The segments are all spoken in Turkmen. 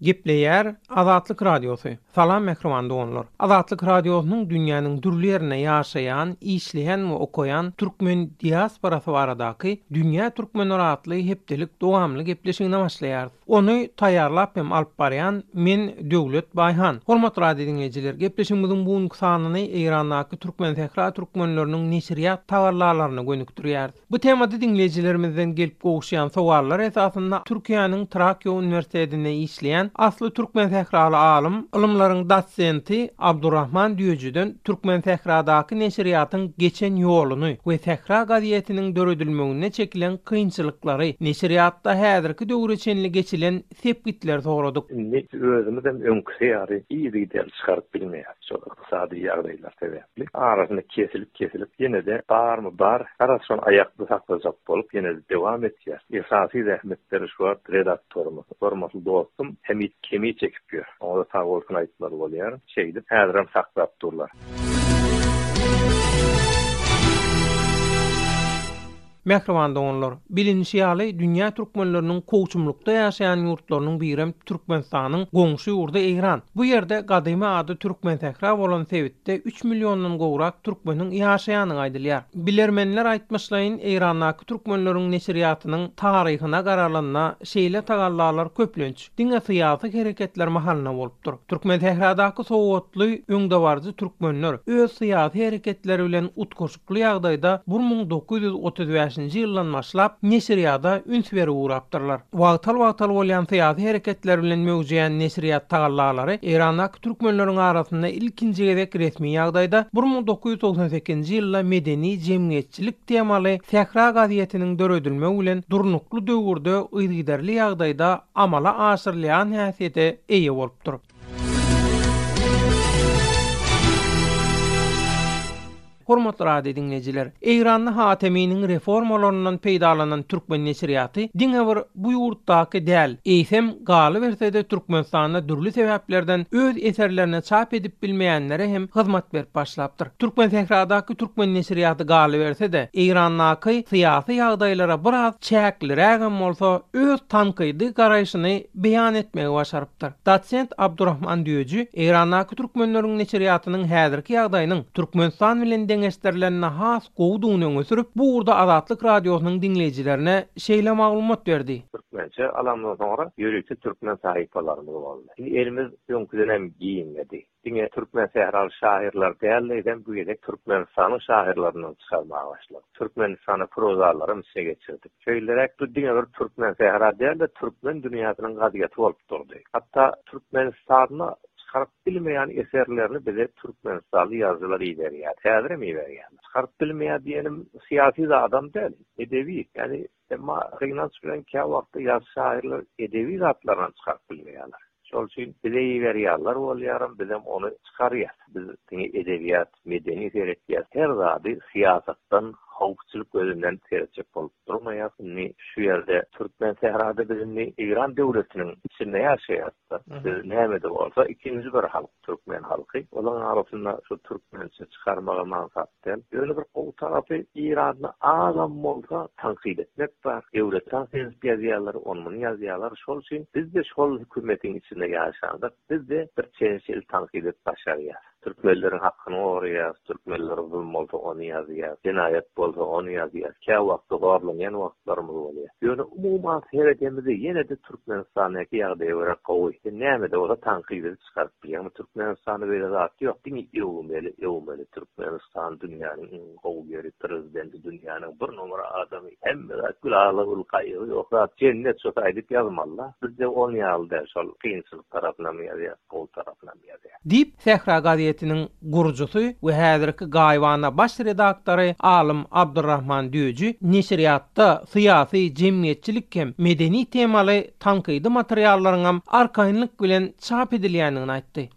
Gepleýär Azatlyk Radiosy. Salam mähriban doganlar. Azatlyk Radiosynyň dünýäniň dürli ýerinde ýaşaýan, işleýän we okaýan türkmen diasporasy baradaky Dünýä Türkmenler atly hepdelik dowamly gepleşigine başlaýarys. Ony taýýarlap hem alyp barýan men Döwlet Baýhan. Hormatly radio diňleýjiler, gepleşigimiziň bu günki sanyny Eýrandaky Türkmensähra türkmenleriniň neşirýat tagallalaryna gönükdirýäris. Bu temada diňleýjilerimizden gelip gowuşýan sowallar esasynda Türkiýäniň Trakýa uniwersitetinde işleýän asly türkmensähraly alym, ylymlaryň dosenti Abdurrahman Düýejiden Türkmensähradaky neşirýatyň geçen ýoluny we Sähra gazetiniň döredilmeginde çekilen kynçylyklary, neşirýatda häzirki döwre çenli geçilen sepgitleri soradyk. Indi özümizem öňküsi ýaly yzygiderli çykaryp bilmeýäris şol ykdysady ýagdaýlar sebäpli. Arasynda kesilip-kesilip ýene-de barmy bar, garaz şony aýakda saklajak bolup ýene-de dowam etýäris. Esasy zähmetleri şu wagt redaktorymyz, hormatly dostum Hemit Kemi çekip ýör. Oňa-da sagbolsun aýtmaly bolýar. Şeýdip häzirem saklap durlar. Mähriban doganlar! Bilinişi ýaly, dünýä türkmenleriniň kowçumlykda ýaşaýan ýurtlarynyň birem Türkmenistanyň goňşy ýurdy Eýran. Bu ýerde gadymy ady Türkmensähra bolan sebitde üç milliondan gowrak türkmeniň ýaşaýandygy aýdylýar. Bilermenler aýtmyşlaýyn, Eýrandaky türkmenleriň neşirýatynyň taryhyna garalanda, şeýle tagallalar köplenç, diňe syýasy hereketler mahalyna bolupdyr. Türkmensähradaky sowatly, öňdebaryjy türkmenler öz syýasy hereketleri bilen utgaşyp, Gyzykly ýagdaýda bir müň dokuz ýüz otuz bäşinji ýyldan başlap neşirýada üns berip ugrapdyrlar. Wagtal-wagtal bolýan syýasy hereketler bilen möwjeýän neşirýat tagallalary Eýrandaky türkmenleriň arasynda ilkinji gezek resmi ýagdaýda bir müň dokuz ýüz togsan sekizinji ýylda medeni-jemgyýetçilik temaly Sähra gazetiniň döredilmegi bilen durnukly döwürde yzygiderli ýagdaýda amala aşyrylýan häsiýete eýe bolupdyr. Hormatly radio diňleýjiler, Eýranda Hateminiň reformalaryndan peýdalanan türkmen neşirýaty diňe bir bu ýurtdaky däl, eýsem, galyberse-de Türkmenistanda dürli sebäplerden öz eserlerini çap edip bilmeýänlere hem hyzmat berip başlapdyr. Türkmensähradaky türkmen neşirýaty galyberse-de, Eýrandaky syýasy ýagdaýlara biraz çäklirägem bolsa öz tankydy garaýşyny beýan etmegi başarypdyr. Dosent Abdurahman Düýeji Eýrandaky türkmenleriň neşirýatynyň häzirki ýagdaýynyň Türkmenistan bilen deňeşdirilende has gowudygyny öňe sürüp, bu ugurda Azatlyk Radiosynyň diňleýjilerine şeýle maglumat berdi. Türkmençe alamdan soňra ýörite türkmen sahypalarymyz boldy. Indi elimiz öňküden hem giňedi. Diňe türkmen sähraly şahyrlary däl-de, eýsem bu gezek Türkmenistanyň şahyrlarynyňam çykarmaga başladyk. Türkmenistana prozalaram içine geçirdik. Şeýleräk bu diňe bir türkmen sähra däl-de, türkmen dünýäsiniň kazyýeti bolup durdy. Hatda Türkmenistanda çykaryp bilmeýän eserlerini bize türkmenistanly ýazyjylar iberýärdi. Häzirem iberýärler. Çykaryp bilmeýär diýenim syýasy zadam däl, edebi. Ýagny Emma gynanç bilen käwagtda ýaş şahyrlar edebi zatlaryny çykaryp bilmeýärler. Şol üçin bize iberýärler bolýaram bizem ony çykarýas. Biz diňe edebiýat, medeni seretýäs. Her zady syýasatdan, howpçylyk gözünden seretjek bolup durmaýas. Indi şu ýerde Türkmensährada biz indi Eýran döwletiniň içinde ýaşaýasda. Biz nämede bolsa ikinji bir halk türkmen halky. Olaň arasynda şu türkmençe çykarmagy maňsat. etmekden, ýöne bir gowy tarapy Iranda azam bolsa tankyt etmek bar. Döwletdan sezip ýazýarlar, ony-muny ýazýarlar. Şol üçin biz-de şol hökümetiň içinde ýaşandyk. Biz-de bir çençil tankyt edip başarýas. Türkmenleriň hakkyny goraýas, türkmenlere zulum bolsa ony ýazýas, jenaýat bolsa ony ýazýas, käwagtda zorlanýan wagtlarymyz bolýar. Ýöne umuman seredemizde ýene-de Türkmenistandaky ýagdaýa görä gowy. Sen nämede bolsa tankyt edip çykaryp bilýäňmi Türkmenistanda beýle zat ýok diňe öwmeli öwmeli Türkmenistan dünýäniň iň gowy ýeri prezidenti dünýäniň bir nomara adamy hemme zat gül ala gül gaýgy ýok zat jennet şo aýdyp ýazmalyda bizde ony ýaly däl şol kynçylyk tarapynam ýazýas gowy tarapynam ýazýas. Diýip, Sähra gazetiniň gurujysy we häzirki gaýybana baş redaktory alym Abdurrahman Döji neşirýatda syýasy, jemgyýetçilik hem medeni temaly tankydy materiallaryňam arkaýynlyk bilen çap edilýändigini aýtdy.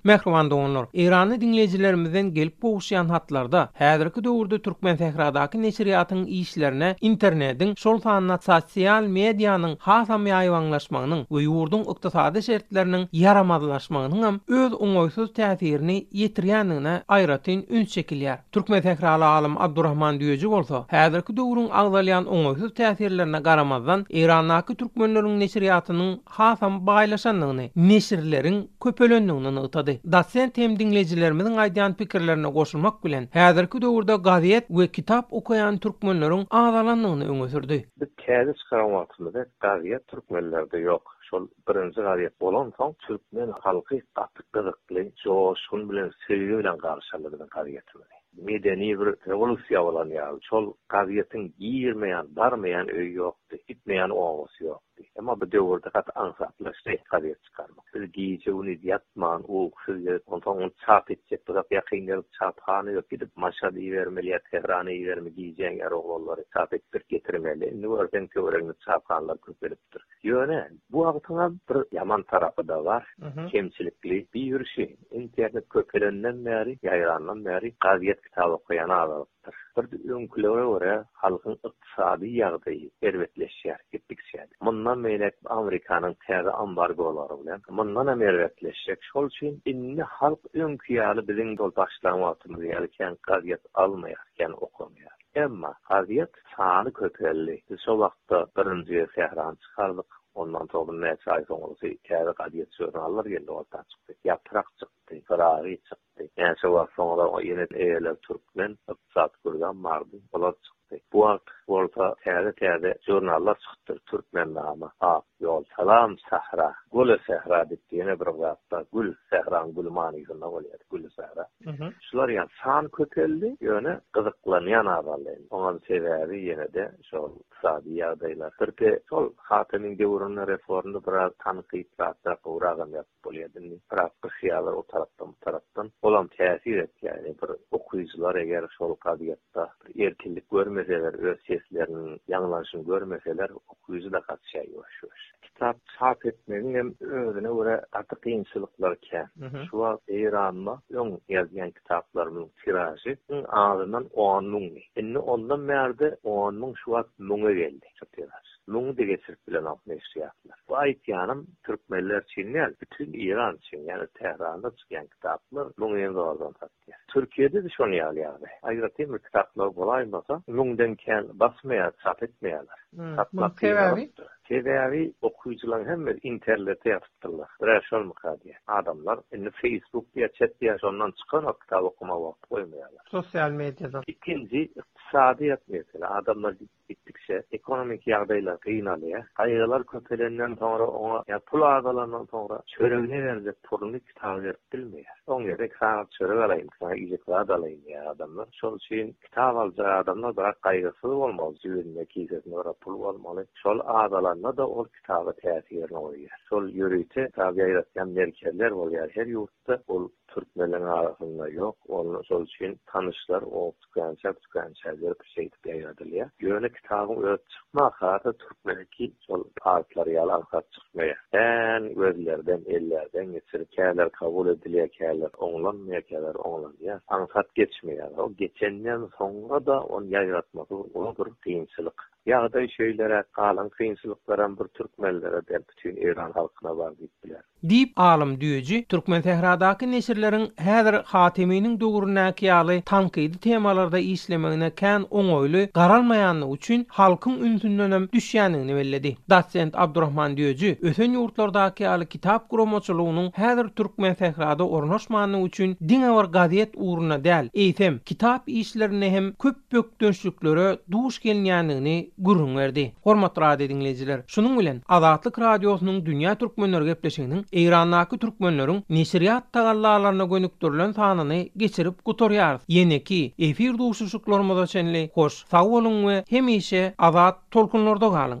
Mähriban doganlar, eýranly diňleýjilerimizden gelip gowuşýan hatlarda, häzirki döwürde Türkmensähradaky neşirýatyň işlerine internediň, şol sanda sosial medianyň hasam ýaýbaňlaşmagynyň we ýurduň ykdysady şertleriniň ýaramazlaşmagynyňam öz oňaýsyz täsirini ýetirýändigine aýratyn üns çekilýär. Türkmensähraly alym Abdurrahman Düýeji bolsa, häzirki döwrüň agzalýan oňaýsyz täsirlerine garamazdan, Eýrandaky türkmenleriň neşirýatynyň hasam baýlaşandygyny, neşirleriň köpelendigini nygtady. Dosent hem diňleýjilerimiziň aýdýan pikirlerine goşulmak bilen, häzirki döwürde gazet we kitap okaýan türkmenleriň azalandygyny öňe sürdi. Biz täze çykaran wagtymyzda gazet türkmenlerde ýok. Şol Birinji gazet bolansoň türkmen halky gaty gyzykly, joşgun bilen, söýgi bilen garşaldy biziň gazetimizi. Medeni bir rewolýusiýa bolan ýaly, şol gazetiň girmeýän, barmaýan öýi ýokdy, gitmeýän obasy ýokdy. Emma bu döwürde gaty aňsatlaşdy gazet çykarmak. Biz gije-gündiz ýatman, ukusuz gezip, onsoň ony çap etjek bolsak, ýakyn gezek çaphana ýok, gidip Maşada ibermeli ýa Tehrana ibermeli, gijäň ýary oglanlary çap etdirip getirmeli. Indi görseň töweregimiz çaphanalar köpelip, ýaýradypdyr. Ýöne bu wagtyňa bir ýaman tarapy-da bar, kemçilikli bir ýürşi. Internet köpelenden bäri, ýaýrandan bäri gazýet kitap okaýan azalypdyr. Bir de öňkülere görä halkyň ykdysady ýagdaýy erbetleşýär gitdikçe-de. Mundan beýläk Amrikanyň täze ambargolary bilen mundan hem erbetleşjek. Şol üçin indi halk öňki ýaly biziň şol başlan wagtymyz ýaly kän gazýet almaýar, kän okamaýar. Emma kazyýet sany köpeldi. Biz şo wagtda birinji sährany çykardyk. Ondan soň birnäçe aý soňrusy täze kazyýet žurnallar geldi, orta çykdy. Ýaprak çykdy, Pyragy çykdy. Näçe wagt soňra ýene eýeler Türkmen, Ykdysat Kürdan bardy. Olar çykdy. Bu wagt bolsa täze-täze žurnallar çykypdyr, Türkmennama, Ak ýol, Salam sähra, Gole sähra diýip ýene bir zatlar, gül, sähraň güli manysynda bolýar, Güli sähra. Şular ýaly san köpeldi, ýöne gyzyklanýan azaldy. Oňam sebäbi ýene-de şol ykdysady ýagdaýlar. Birki şol Hatemiň döwründe reformda biraz tankyt zatlar gowragam ýazyp bolýardy. Indi biraz gysyýarlar o tarapdan, bu tarapdan. Olam täsir etýär. Ýa bir okyjylar eger şol kazyýet Haçda bir erkinlik görmeseler, öz sesleriniň ýaňlanşyny görmeseler, okyjy-da gaçýar ýuwaş-ýuwaş. Kitap çap etmegiň hem özüne görä gaty kynçylyklary kän. Şu wagt Eýranda öň ýazýan kitaplarymyň tiražy iň azyndan on müňdi. Indi ondan bärde on müň şu wagt müňe geldi şu tiraž. Müňi-de geçirip bilenok neşirýatlar. Bu aýtýanym türkmenler üçin däl, bütin Eýran üçin, ýagny Tähranda çykýan kitaplar müňden zordan satýar. aýtýar. Türkiýede-de şonuň ýaly ýagdaý. Aýratyn bir kitaplary bolaýmasa, müňden kän basmaýar, çap etmeýärler. Munuň sebäbi? Sebäbi okyjylaryň hemmesi internete ýazypdyrlar. Bir-ä şolmyka diýýän. Adamlar indi Facebook diýýär, çet diýýär, şondan çykanok, kitap okamaga wagty goýmaýarlar. Sosial mediýadan. Ikinji, ykdysadyýet mesele. Adamlar Gitdikçe ekonomiki ýagdaýlar gynalýar. Gaýgylar köpelenden soňra oňa, ýa pul azalandan soňra çöregine berjek puluny, kitaby berip bilmeýär. Oň ýerine iki sagat çörek alaýyn, iki sagat iýjek zat alaýyn diýýär adamlar. Şol üçin kitap aljak adamlar biraz gaýgysyz bolmaly, jübünde, kisesinde biraz pul bolmaly. Şol azalanda-da ol kitaba täsirini goýýar. Şol ýörite kitap ýaýratýan merkezler bolýar her ýurt. Ýa-da ol türkmenleriň arasynda ýok, ony şol üçin tanyşlar oňa tükänçäp-tükänçäp ýörüp şeýdip ýaýradylýar. Ýöne kitabyň özi çykmaka-da türkmeniňki şol parslary ýaly aňsat çykmaýar. Kän gözlerden, ellerden geçirip, käleri kabul edilýär, käleri oňlanmaýar, käleri oňlanýar. Aňsat geçmeýär. O geçenden soňra-da ony ýaýratmasy uly bir kynçylyk. Ýagdaý şeýleräk, galan kynçylyklaram bir türkmenlere däl, bütin eýran halkyna bar diýip bileris. Diýip, alym düýeji Türkmensähradaky neşirleriň häzir Hateminiň döwründäki ýaly tankydy temalarda işlemegine kän oňaýly garalmaýandygy üçin halkyň ünsündenem düşýändigini belledi. Dosent Abdurahman Düýeji ösen ýurtlardaky ýaly kitap guramaçylygynyň häzir Türkmensährada ornaşmandygy üçin diňe bir gazet ugrunda däl, eýsem, kitap işlerinde hem köp bökdençliklere duş gelinýändigini gürrüň berdi. Hormatly radio diňleýjiler! Şunuň bilen, Azatlyk Radiosynyň Dünýä türkmenleri gepleşiginiň Eýrandaky türkmenleriň neşirýat tagallalaryna gönükdirilen sanyny geçirip gutarýarys. Ýeneki efir duşuşyklarymyza çenli hoş sag boluň we hemişe azat tolkunlarda galyň!